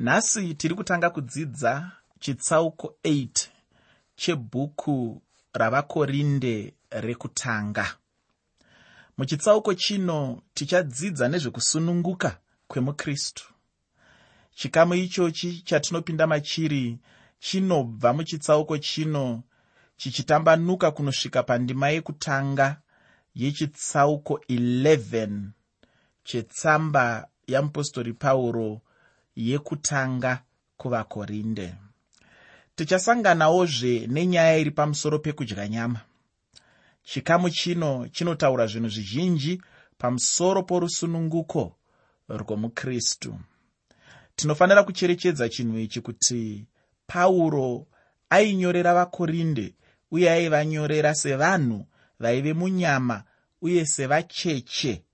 nhasi tiri kutanga kudzidza chitsauko 8 chebhuku ravakorinde rekutanga. Muchitsauko chino tichadzidza nezvekusununguka kwemukristu. Chikamu ichochi chatinopinda machiri chinobva muchitsauko chino chichitambanuka kunosvika pandima yekutanga yechitsauko 11 chetsamba yamupostori pauro yekutanga kuvakorinde. Tichasanganawozve nenyaya iri pamusoro pekudya nyama. Chikamu chino chinotaura zvinhu zvizhinji pamusoro porusununguko rwomukristu. Tinofanira kucherechedza chinhu ichi kuti pauro ainyorera vakorinde uye aivanyorera sevanhu vaive munyama uye sevacheche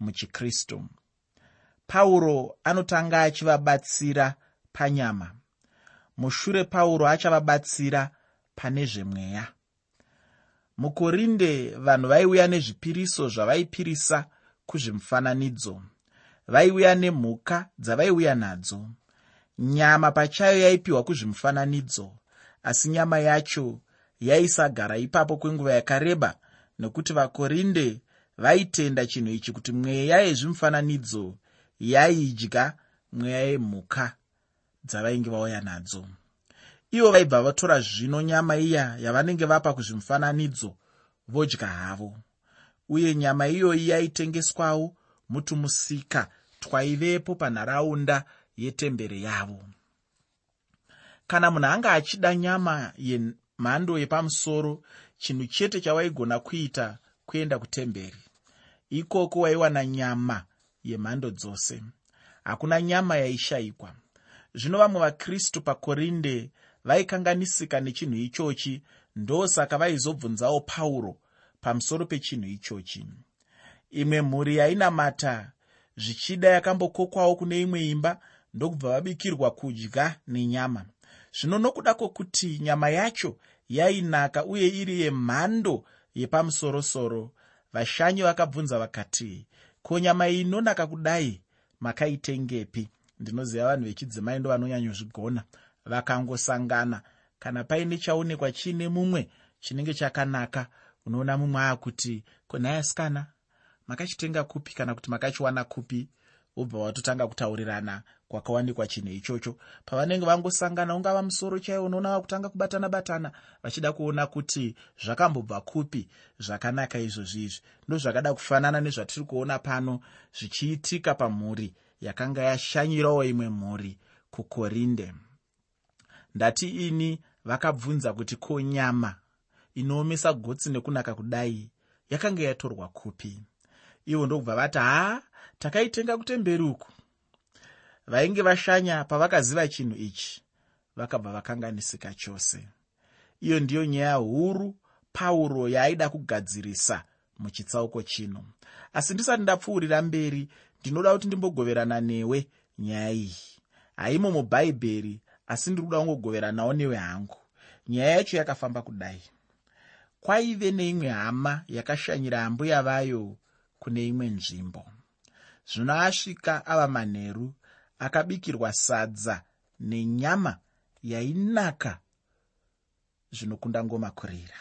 muchikristu pauro anotanga achivabatsira panyama. Mushure pauro achavabatsira pane zvemweya. Mukorinde vanhu vaiuya nezvipiriso zvavaipirisa kuzvimufananidzo. Vaiuya nemhuka dzavaiuya nadzo. Nyama pachayo yaipiwa kuzvimufananidzo asi nyama yacho yaisagara ipapo kwenguva yakareba nekuti vakorinde vaitenda chinhu ichi kuti mweya yezvimufananidzo yaidya mweya yemhuka dzavainge vauya nadzo. Ivo vaibva vatora zvino nyama iya yavanenge vapa kuzvimufananidzo vodya havo. Uye nyama iyoyi yaitengeswawo mutumusika twaivepo panharaunda yetemberi yavo. Kana munhu anga achida nyama yemhando yepamusoro chinhu chete chawaigona kuita kuenda kutemberi. Ikoko waiwana nyama yemhando dzose. Hakuna nyama yaishayikwa. Zvino vamwe vakristu pakorinde vaikanganisika nechinhu ichochi ndosaka vaizobvunzawo pauro pamusoro pechinhu ichochi. Imwe mhuri yainamata zvichida yakambokokwawo kune imwe imba ndokubva vabikirwa kudya nenyama. Zvino nokuda kwokuti nyama yacho yainaka uye iri yemhando yepamusorosoro vashanyi vakabvunza vakati ko nyama iyi inonaka kudai? Makaitengepi. Ndinoziva vanhu vechidzimai ndo vanonyanyozvigona vakangosangana. Kana paine chaonekwa chiine mumwe chinenge chakanaka unoona mumwe akuti konhayasikana makachitenga kupi kana kuti makachiwana kupi wobva watotanga kutaurirana kwakawanikwa chinhu ichocho. Pavanenge vangosangana ungava musoro chaiwo unoona vakutanga kubatana batana vachida kuona kuti zvakambobva kupi zvakanaka izvozvi izvi. Ndozvakada kufanana nezvatiri kuona pano zvichiitika pamhuri yakanga yashanyirawo imwe mhuri kukorinde. Ndati ini vakabvunza kuti ko nyama inoomesa gotsi nekunaka kudai yakanga yatorwa kupi ivo ndokubva vati haa takaitenga kutemberi uku vainge vashanya pavakaziva chinhu ichi vakabva vakanganisika chose. Iyo ndiyo nyaya huru pauro yaaida kugadzirisa muchitsauko chino. Asi ndisati ndapfuurira mberi ndinoda kuti ndimbogoverana newe nyaya iyi. Haimo mubhaibheri asi ndiri kuda kungogoveranawo newe hangu. Nyaya yacho yakafamba kudai. Kwaive neimwe hama yakashanyira ambuya vayo kune imwe nzvimbo. Zvino asvika ava manheru akabikirwa sadza nenyama yainaka zvinokunda ngomakurira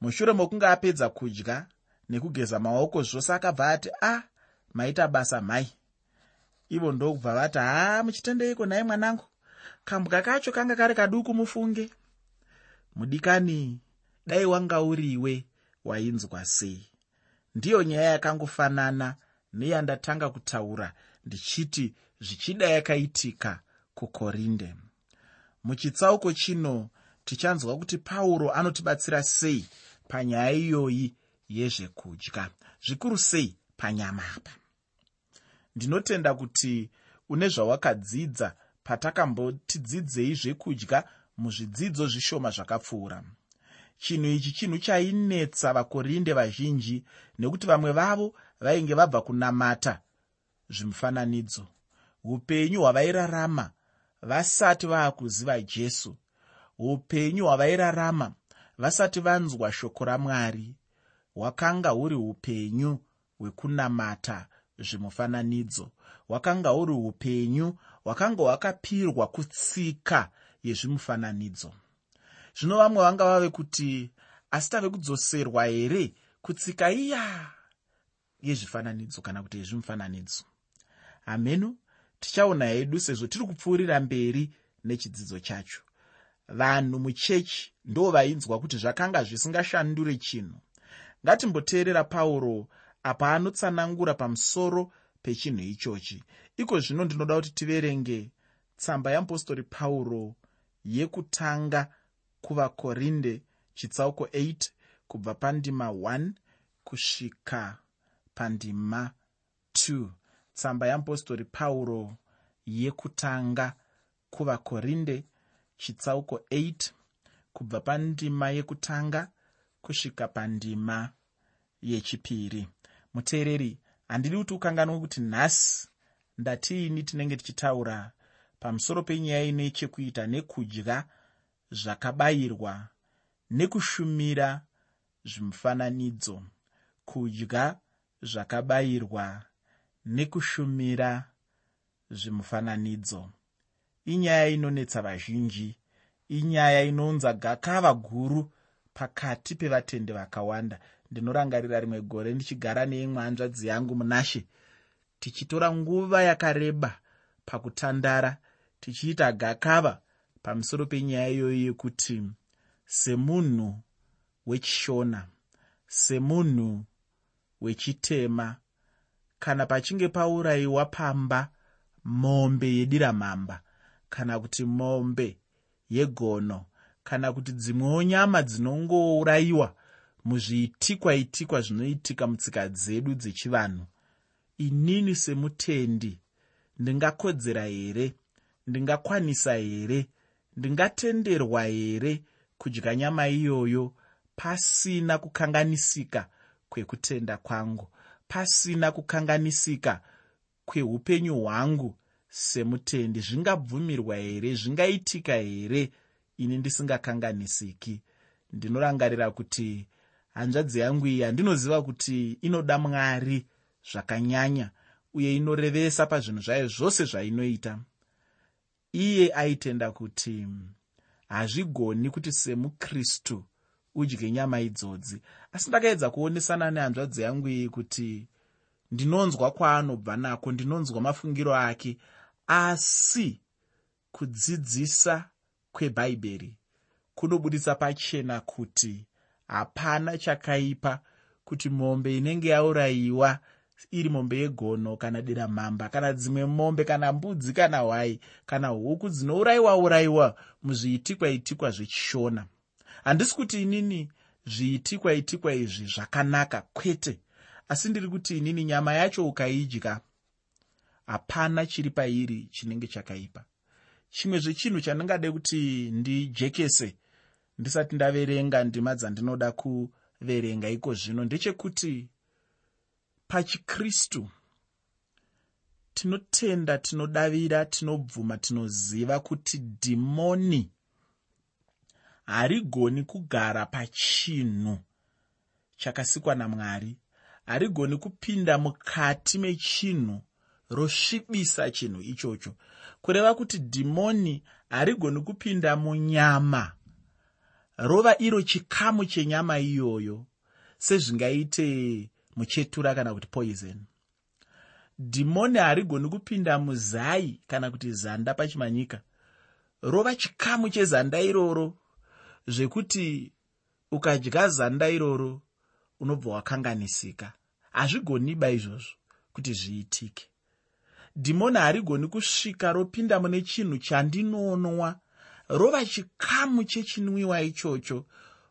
mushure mokunge apedza kudya nekugeza maoko zvose akabva ati a ah, maita basa mhai ivo ndokubva vati haa muchitendeiko nhai mwanangu? Kambwa kacho kanga kari kaduku mufunge. Mudikani dai wanga uriwe wainzwa sei ndiyo nyaya yakangofanana neyandatanga kutaura ndichiti zvichida yakaitika kukorinde. Muchitsauko chino tichanzwa kuti pauro anotibatsira sei panyaya iyoyi yezvekudya zvikuru sei panyama apa. Ndinotenda kuti une zvawakadzidza patakambotidzidzei zvekudya muzvidzidzo zvishoma zvakapfuura chinhu ichi chinhu chainetsa vakorinde vazhinji nekuti vamwe vavo vainge vabva kunamata zvimufananidzo. Upenyu hwavairarama vasati vaakuziva jesu. Upenyu hwavairarama vasati vanzwa shoko ramwari. Hwakanga huri upenyu hwekunamata zvimufananidzo. Hwakanga huri upenyu hwakanga hwakapirwa kutsika yezvimufananidzo zvino vamwe vanga vave kuti asi tave kudzoserwa here kutsika iya yezvifananidzo kana kuti yezvimufananidzo? Hameno tichaona hedu sezvo tiri kupfuurira mberi nechidzidzo chacho. Vanhu muchechi ndo vainzwa kuti zvakanga zvisingashandure chinhu. Ngatimboteerera pauro apa anotsanangura pamusoro pechinhu ichochi. Iko zvino ndinoda kuti tiverenge. Tsamba yeapostori pauro yekutanga kuvakorinde chitsauko 8 kubva pandima 1 kusvika pandima 2 tsamba yeapostori pauro yekutanga kuvakorinde chitsauko 8 kubva pandima yekutanga kusvika pandima yechipiri. Muteereri handidi kuti ukanganwe kuti nhasi ndatiini tinenge tichitaura? Pamusoro penyaya ine chekuita nekudya zvakabayirwa nekushumira zvimufananidzo kudya zvakabayirwa nekushumira zvimufananidzo. Inyaya inonetsa vazhinji inyaya inounza gakava guru pakati pevatendi vakawanda. Ndinorangarira rimwe gore ndichigara neimwe hanzvadzi yangu munashe tichitora nguva yakareba pakutandara tichiita gakava pamusoro penyaya iyoyi yekuti semunhu wechishona semunhu wechitema kana pachinge paurayiwa pamba mombe yediramamba kana kuti mombe yegono kana kuti dzimwewo nyama dzinongourayiwa muzviitikwa itikwa zvinoitika mutsika dzedu dzechivanhu inini semutendi ndingakodzera here? Ndingakwanisa here ndingatenderwa here kudya nyama iyoyo pasina kukanganisika kwekutenda kwangu pasina kukanganisika kweupenyu hwangu semutendi? Zvingabvumirwa here? Zvingaitika here? Ini ndisingakanganisiki. Ndinorangarira kuti hanzvadzi yangu iyi handinoziva kuti inoda mwari zvakanyanya uye inorevesa pazvinhu zvayo zvose zvainoita iye aitenda kuti hazvigoni kuti semukristu udye nyama idzodzi. Asi ndakaedza kuonesana nehanzvadzi yangu iyi kuti ndinonzwa kwaanobva nako ndinonzwa mafungiro ake asi kudzidzisa kwebhaibheri kunobudisa pachena kuti hapana chakaipa kuti mombe inenge yaurayiwa iri mombe yegono kana diramamba kana dzimwe mombe kana mbudzi kana hwai kana huku dzinourayiwa urayiwa muzviitikwa itikwa zvechishona. Handisi kuti inini zviitikwa itikwa izvi zvakanaka kwete. Asi ndiri kuti inini nyama yacho ukaidya hapana chiri pairi chinenge chakaipa. Chimwe zvechinhu chandingade kuti ndijekese ndisati ndaverenga ndima dzandinoda kuverenga iko zvino ndechekuti pachikristu tinotenda tinodavira tinobvuma tinoziva kuti dhimoni harigoni kugara pachinhu chakasikwa namwari. Harigoni kupinda mukati mechinhu rosvibisa chinhu ichocho. Kureva kuti dhimoni harigoni kupinda munyama rova iro chikamu chenyama iyoyo sezvingaite muchetura kana kuti poison. Dhimoni harigoni kupinda muzai kana kuti zanda pachimanyika. Rova chikamu chezanda iroro zvekuti ukadya zanda iroro unobva wakanganisika. Hazvigoniba izvozvo kuti zviitike. Dhimoni harigoni kusvika ropinda mune chinhu chandinonwa rova chikamu chechinwiwa ichocho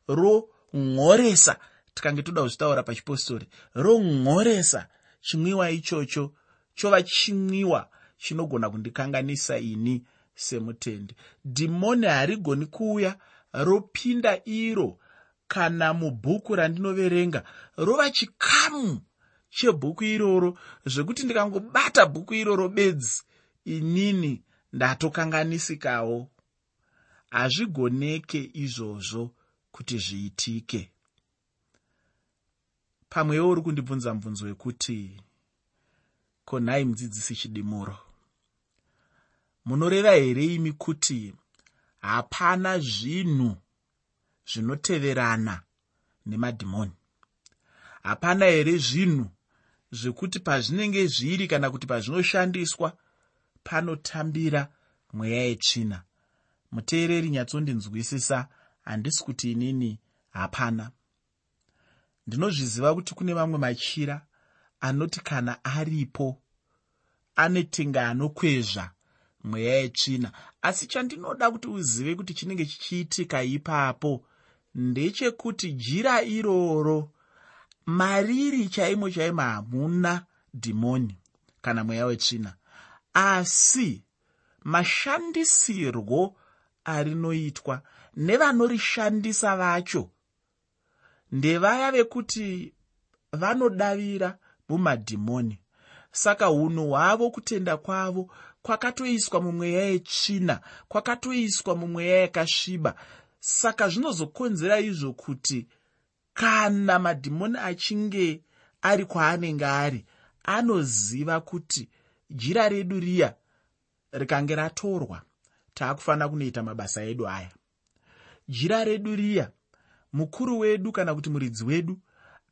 ronhoresa tikange toda kuzvitaura pachipostori ronhoresa chinwiwa ichocho chova chinwiwa chinogona kundikanganisa ini semutendi. Dhimoni harigoni kuuya ropinda iro kana mubhuku randinoverenga rova chikamu chebhuku iroro zvekuti ndikangobata bhuku iroro bedzi inini ndatokanganisikawo. Hazvigoneke izvozvo kuti zviitike pamwewo uri kundibvunza mubvunzo wekuti konhai mudzidzisi chidimuro. Munoreva here imi kuti hapana zvinhu zvinoteverana nemadhimoni? Hapana here zvinhu zvekuti pazvinenge zviri kana kuti pazvinoshandiswa panotambira mweya yetsvina? Muteereri nyatsondinzwisisa handisi kuti inini hapana ndinozviziva kuti kune vamwe machira anoti kana aripo ane tenga anokwezva mweya yetsvina. Asi chandinoda kuti uzive kuti chinenge chichiitika ipapo ndechekuti jira iroro mariri chaimo chaimo hamuna dhimoni kana mweya wetsvina. Asi mashandisirwo arinoitwa nevanorishandisa vacho ndevaya vekuti vanodavira mumadhimoni. Saka unhu hwavo kutenda kwavo kwakatoiswa mumweya yetsvina kwakatoiswa mumweya yakasviba. Saka zvinozokonzera izvo kuti kana madhimoni achinge ari kwaanenge ari anoziva kuti jira redu riya rikange ratorwa taakufanira kunoita mabasa edu aya. Jira redu riya mukuru wedu kana kuti muridzi wedu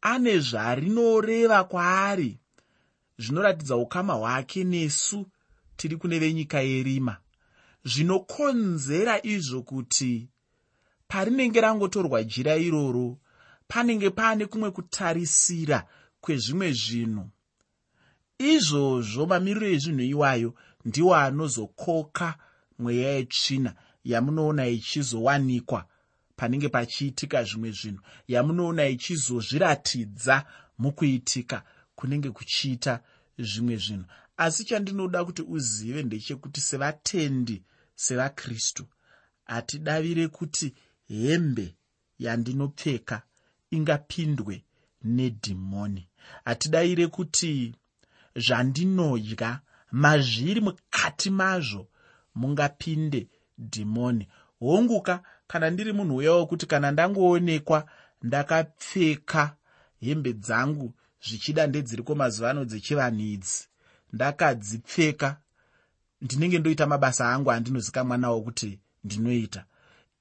ane zvarinoreva kwaari. Zvinoratidza ukama hwake nesu tiri kune venyika yerima. Zvinokonzera izvo kuti parinenge rangotorwa jira iroro panenge paane kumwe kutarisira kwezvimwe zvinhu. Izvozvo mamiriro ezvinhu iwayo ndiwo anozokoka mweya yetsvina yamunoona ichizowanikwa panenge pachiitika zvimwe zvinhu. Yamunoona ichizozviratidza mukuitika kunenge kuchiita zvimwe zvinhu. Asi chandinoda kuti uzive ndechekuti sevatendi sevakristu hatidavire kuti hembe yandinopfeka ingapindwe nedhimoni. Hatidavire kuti zvandinodya mazviri mukati mazvo mungapinde dhimoni. Honguka kana ndiri munhu uya wekuti kana ndangoonekwa ndakapfeka hembe dzangu zvichida ndedziriko mazuva ano dzechivanhu idzi ndakadzipfeka ndinenge ndoita mabasa angu andinozikamwa nawo kuti ndinoita.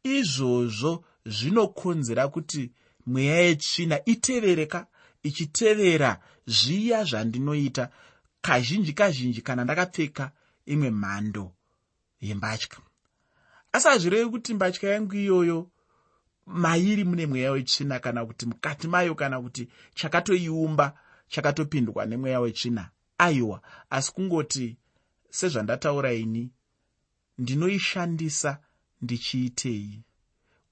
Izvozvo zvinokonzera kuti mweya yetsvina itevereka ichitevera zviya zvandinoita kazhinji kazhinji kana ndakapfeka imwe mhando yembatya asi hazvirevi kuti mbatya yangu iyoyo mairi mune mweya wetsvina kana kuti mukati mayo kana kuti chakatoiumba chakatopindwa nemweya wetsvina. Aiwa asi kungoti sezvandataura ini ndinoishandisa ndichiitei?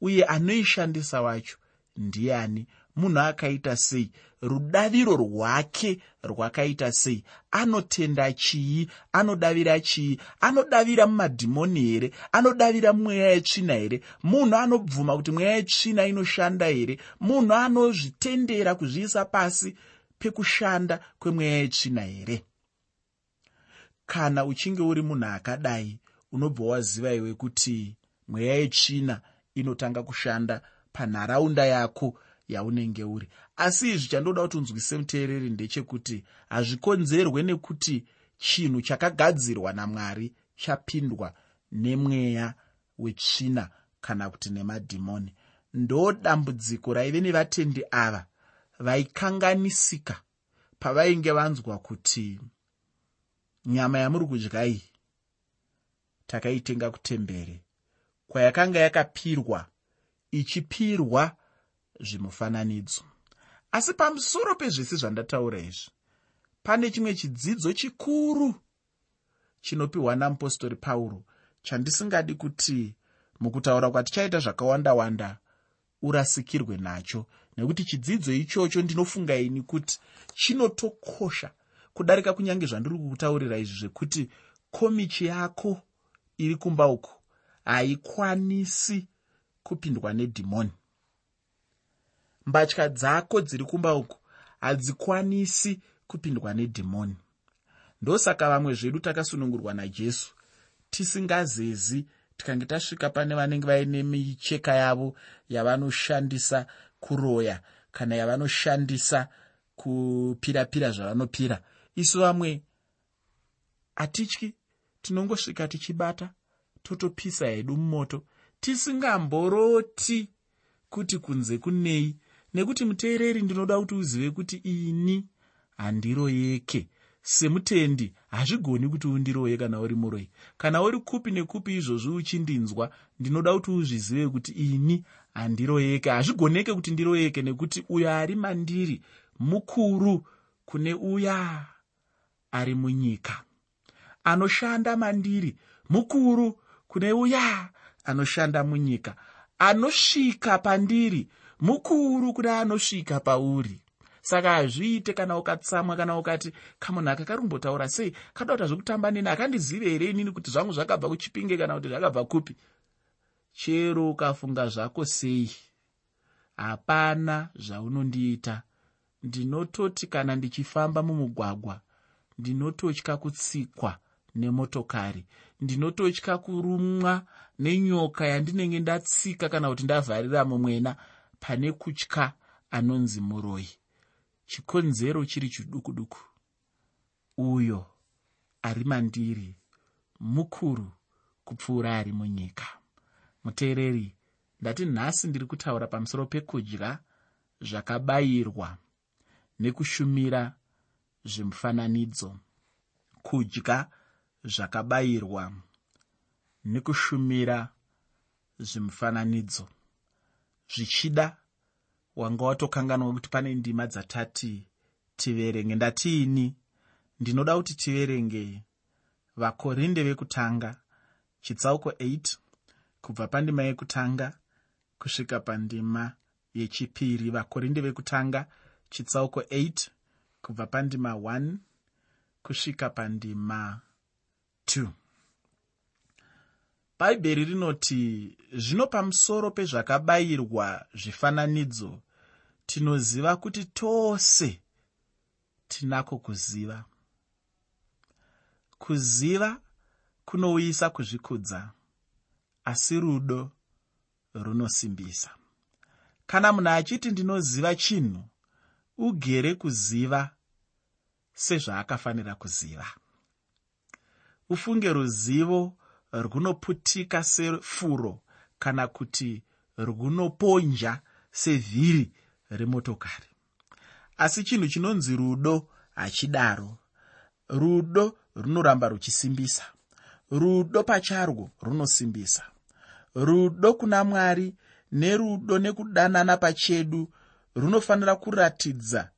Uye anoishandisa wacho ndiani munhu akaita sei? Rudaviro rwake rwakaita sei? Anotenda chii? Anodavira chii? Anodavira mumadhimoni here? Anodavira mumweya yetsvina here? Munhu anobvuma kuti mweya yetsvina inoshanda here? Munhu anozvitendera kuzviisa pasi pekushanda kwemweya yetsvina here? Kana uchinge uri munhu akadai unobva waziva iwe kuti mweya yetsvina inotanga kushanda panharaunda yako yaunenge uri. Asi izvi chandoda kuti unzwise muteereri ndechekuti hazvikonzerwe nekuti chinhu chakagadzirwa namwari chapindwa nemweya wetsvina kana kuti nemadhimoni. Ndo dambudziko raive nevatendi ava vaikanganisika pavainge vanzwa kuti nyama yamuri kudya iyi takaitenga kutembere. Kwayakanga yakapirwa ichipirwa zvimufananidzo. Asi pamusoro pezvese zvandataura izvi pane chimwe chidzidzo chikuru chinopiwa namupostori pauro chandisingadi kuti mukutaura kwatichaita zvakawanda wanda urasikirwe nacho nekuti chidzidzo ichocho ndinofunga ini kuti chinotokosha kudarika kunyange zvandiri kukutaurira izvi zvekuti komichi yako iri kumba uku haikwanisi kupindwa nedhimoni mbatya dzako dziri kumba uku hadzikwanisi kupindwa nedhimoni. Ndosaka vamwe zvedu takasunungurwa najesu. Tisingazezi tikange tasvika pane vanenge vaine micheka yavo yavanoshandisa kuroya kana yavanoshandisa kupira pira zvavanopira. Isu vamwe hatityi tinongosvika tichibata totopisa hedu mumoto. Tisingamboroti kuti kunze kunei nekuti muteereri ndinoda kuti uzive kuti ini handiroyeke semutendi hazvigoni kuti undiroye kana uri muroi. Kana uri kupi nekupi izvozvi uchindinzwa ndinoda kuti uzvizive kuti ini handiroyeke hazvigoneke kuti ndiroyeke nekuti uyo ari mandiri mukuru kune uya ari munyika. Anoshanda mandiri mukuru kune uya anoshanda munyika. Anosvika pandiri mukuru kune anosvika pauri. Saka hazviite kana ukatsamwa kana ukati kamunhu aka karumbotaura sei? Kada kuta zvekutamba neni akandizive here inini kuti zvangu zvakabva kuchipinge kana kuti zvakabva kupi? Chero ukafunga zvako sei? Hapana zvaunondiita. Ndinototi kana ndichifamba mumugwagwa ndinototya kutsikwa nemotokari ndinototya kurumwa nenyoka yandinenge ndatsika kana kuti ndavharira mumwena pane kutya anonzi muroi. Chikonzero chiri chiduku duku. Uyo ari mandiri mukuru kupfuura ari munyika. Muteereri ndati nhasi ndiri kutaura pamusoro pekudya zvakabayirwa nekushumira zvemufananidzo. Kudya zvakabayirwa nekushumira zvemufananidzo zvichida wanga watokanganwa kuti pane ndima dzatati tiverenge. Ndatiini? Ndinoda kuti tiverenge. Vakorinde vekutanga chitsauko 8 kubva pandima yekutanga kusvika pandima yechipiri. Vakorinde vekutanga chitsauko 8 kubva pandima 1 kusvika pandima 2 bhaibheri rinoti zvino pamusoro pezvakabayirwa zvifananidzo tinoziva kuti tose tinako kuziva. Kuziva kunouyisa kuzvikudza asi rudo runosimbisa. Kana munhu achiti ndinoziva chinhu ugere kuziva sezvaakafanira kuziva. Ufunge ruzivo runoputika sefuro kana kuti runoponja sevhiri remotokari. Asi chinhu chinonzi rudo hachidaro. Rudo runoramba ruchisimbisa. Rudo pacharwo runosimbisa. Rudo kuna mwari nerudo nekudanana pachedu runofanira kuratidza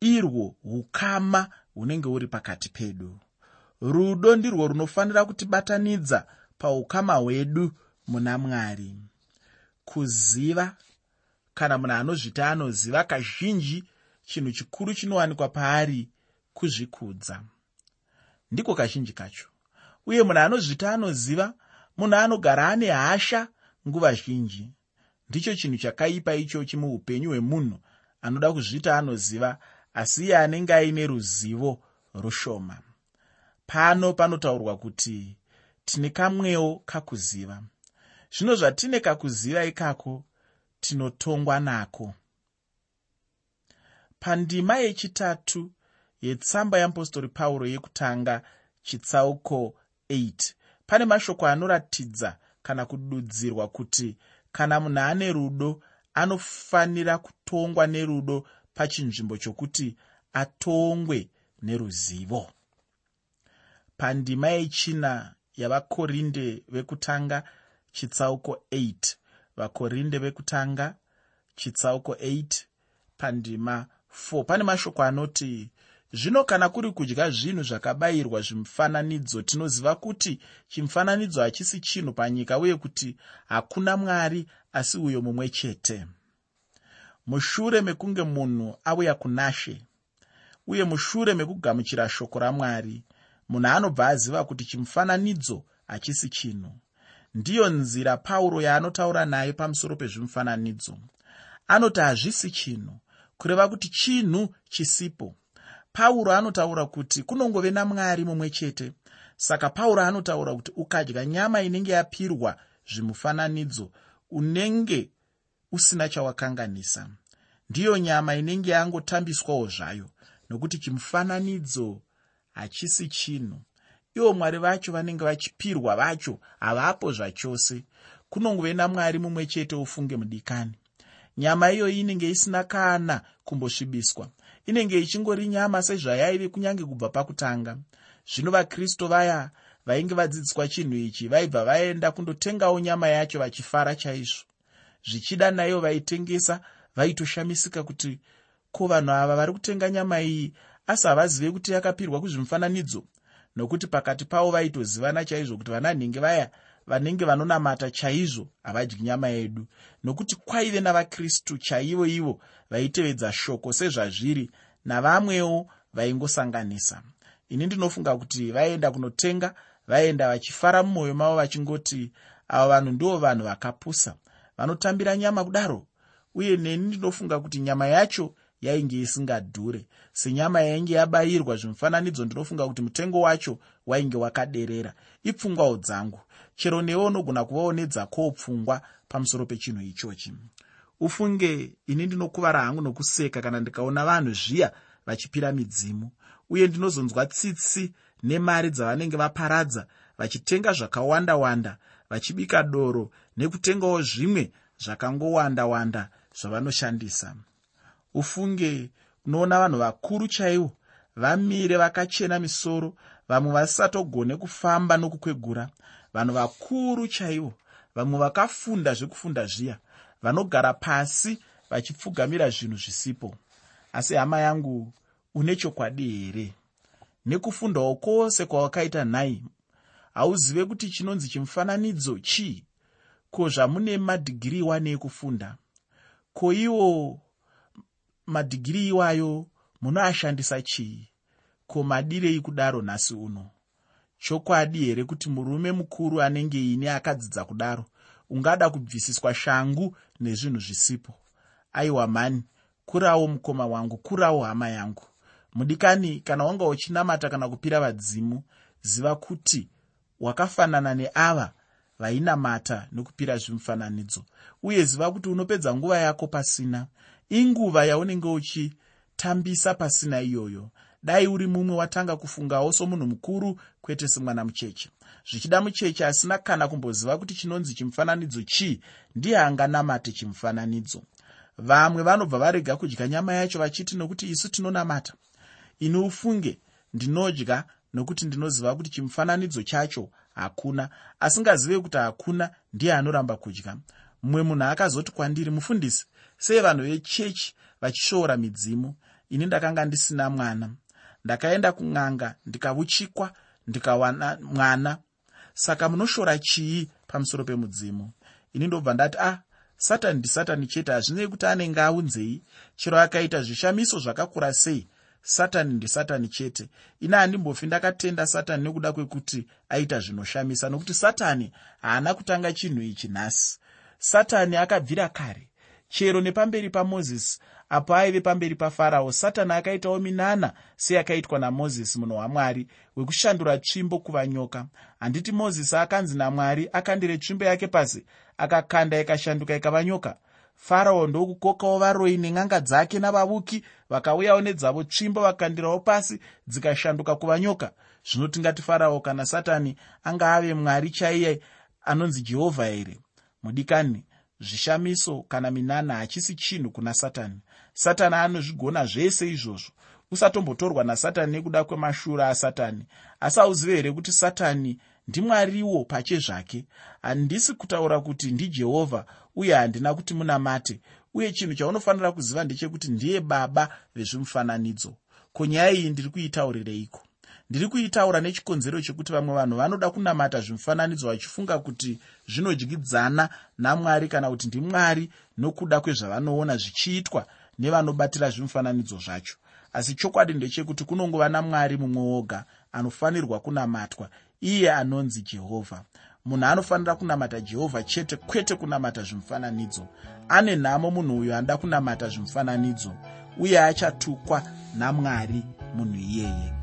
irwo ukama hunenge huri pakati pedu rudo ndirwo runofanira kutibatanidza paukama hwedu muna mwari. Kuziva kana munhu anozvita anoziva kazhinji chinhu chikuru chinowanikwa paari kuzvikudza. Ndiko kazhinji kacho. Uye munhu anozvita anoziva munhu anogara ane hasha nguva zhinji. Ndicho chinhu chakaipa ichochi muupenyu hwemunhu anoda kuzvita anoziva asi iye anenge aine ruzivo rushoma pano panotaurwa kuti tine kamwewo kakuziva. Zvino zvatine kakuziva ikako tinotongwa nako. Pandima yechitatu yetsamba yeapostori pauro yekutanga chitsauko 8 pane mashoko anoratidza kana kududzirwa kuti kana munhu ane rudo anofanira kutongwa nerudo pachinzvimbo chokuti atongwe neruzivo pandima yechina yavakorinde vekutanga chitsauko 8 vakorinde vekutanga chitsauko 8 pandima 4 pane mashoko anoti zvino kana kuri kudya zvinhu zvakabayirwa zvimufananidzo tinoziva kuti chimufananidzo hachisi chinhu panyika uye kuti hakuna mwari asi uyo mumwe chete. Mushure mekunge munhu auya kunashe uye mushure mekugamuchira shoko ramwari munhu anobva aziva kuti chimufananidzo hachisi chinhu. Ndiyo nzira pauro yaanotaura nayo pamusoro pezvimufananidzo. Anoti hazvisi chinhu kureva kuti chinhu chisipo. Pauro anotaura kuti kunongove namwari mumwe chete saka pauro anotaura kuti ukadya nyama inenge yapirwa zvimufananidzo unenge usina chawakanganisa. Ndiyo nyama inenge yangotambiswawo zvayo nokuti chimufananidzo hachisi chinhu. Ivo mwari vacho vanenge vachipirwa vacho havapo zvachose. Kunongove namwari mumwe chete ufunge mudikani. Nyama iyoyi inenge isina kana kumbosvibiswa. Inenge ichingori nyama sezvayaive kunyange kubva pakutanga. Zvino vakristu vaya vainge vadzidziswa chinhu ichi vaibva vaenda kundotengawo nyama yacho vachifara chaizvo. Zvichida naivo vaitengesa vaitoshamisika kuti ko vanhu ava vari kutenga nyama iyi asi havazive kuti yakapirwa kuzvimufananidzo nokuti pakati pavo vaitozivana chaizvo kuti vananhenge vaya vanenge vanonamata chaizvo havadyi nyama yedu. Nokuti kwaive navakristu chaivo ivo vaitevedza shoko sezvazviri navamwewo vaingosanganisa. Ini ndinofunga kuti vaenda kunotenga vaenda vachifara mumwoyo mavo vachingoti ava vanhu ndo vanhu vakapusa vanotambira nyama kudaro. Uye neni ndinofunga kuti nyama yacho yainge isingadhure. Senyama yainge yabayirwa zvimufananidzo ndinofunga kuti mutengo wacho wainge wakaderera. Ipfungwawo dzangu. Chero newe unogona kuvawo nedzakowo pfungwa pamusoro pechinhu ichochi. Ufunge ini ndinokuvara hangu nokuseka kana ndikaona vanhu zviya vachipira midzimu. Uye ndinozonzwa tsitsi nemari dzavanenge vaparadza vachitenga zvakawanda wanda vachibika doro nekutengawo zvimwe zvakangowanda-wanda zvavanoshandisa ufunge unoona vanhu vakuru chaivo. Vamire vakachena misoro vamwe vasisatogone kufamba nokukwegura. Vanhu vakuru chaivo vamwe vakafunda zvekufunda zviya vanogara pasi vachipfugamira zvinhu zvisipo. Asi hama yangu une chokwadi here? Nekufundawo kwose kwawakaita nhai. Hauzive kuti chinonzi chimufananidzo chii? Ko zvamune madhigiri iwanei kufunda ko iwo madhigiri iwayo munoashandisa chii? Ko madirei kudaro nhasi uno? Chokwadi here kuti murume mukuru anenge ine akadzidza kudaro ungada kubvisiswa shangu nezvinhu zvisipo? Aiwa mhani kurawo mukoma wangu kurawo hama yangu. Mudikani kana wanga uchinamata kana kupira vadzimu ziva kuti wakafanana neava vainamata nokupira zvimufananidzo uye ziva kuti unopedza nguva yako pasina inguva yaunenge uchitambisa pasina iyoyo. Dai uri mumwe watanga kufungawo somunhu mukuru kwete semwana mucheche. Zvichida mucheche asina kana kumboziva kuti chinonzi chimufananidzo chii. Ndiye anganamate chimufananidzo. Vamwe vanobva varega kudya nyama yacho vachiti nokuti isu tinonamata. Ini ufunge ndinodya nokuti ndinoziva kuti chimufananidzo chacho hakuna. Asingazive kuti hakuna ndiye anoramba kudya. Mumwe munhu akazoti kwandiri mufundisi sei vanhu vechechi vachishoora midzimu. Ini ndakanga ndisina mwana. Ndakaenda kun'anga ndikavuchikwa ndikawana mwana. Saka munoshora chii pamusoro pemudzimu? Ini ndobva ndati ah satani ndisatani chete hazvinei kuti anenge aunzei chero akaita zvishamiso zvakakura sei? Satani ndisatani chete. Ina handimbofi ndakatenda satani nekuda kwekuti aita zvinoshamisa nokuti satani haana kutanga chinhu ichi nhasi. Satani akabvira kare chero nepamberi pamozisi apo aive pamberi pafarao satani akaitawo minana seyakaitwa namozisi munhu wamwari wekushandura tsvimbo kuva nyoka. Handiti mozisi akanzi namwari akandire tsvimbo yake pasi akakanda ikashanduka ikava nyoka. Farao ndokukokawo varoi nen'anga dzake navavuki vakauyawo nedzavo tsvimbo vakandirawo pasi dzikashanduka kuva nyoka. Zvino tingati farao kana satani anga ave mwari chaiye anonzi jehovha here? Mudikani zvishamiso kana minana hachisi chinhu kuna satani. Satani anozvigona zvese izvozvo. Usatombotorwa nasatani nekuda kwemashura asatani. Asi hauzive here kuti satani ndimwariwo pache zvake? Handisi kutaura kuti ndijehovha uye handina kuti munamate. Uye chinhu chaunofanira kuziva ndechekuti ndiye baba vezvimufananidzo. Ko nyaya iyi ndiri kuitaurireiko ndiri kuitaura nechikonzero chekuti vamwe vanhu vanoda kunamata zvimufananidzo vachifunga kuti zvinodyidzana namwari kana kuti ndimwari nokuda kwezvavanoona zvichiitwa nevanobatira zvimufananidzo zvacho. Asi chokwadi ndechekuti kunongova namwari mumwe woga anofanirwa kunamatwa iye anonzi jehovha. Munhu anofanira kunamata jehovha chete kwete kunamata zvimufananidzo. Ane nhamo munhu uyo anoda kunamata zvimufananidzo uye achatukwa namwari munhu iyeye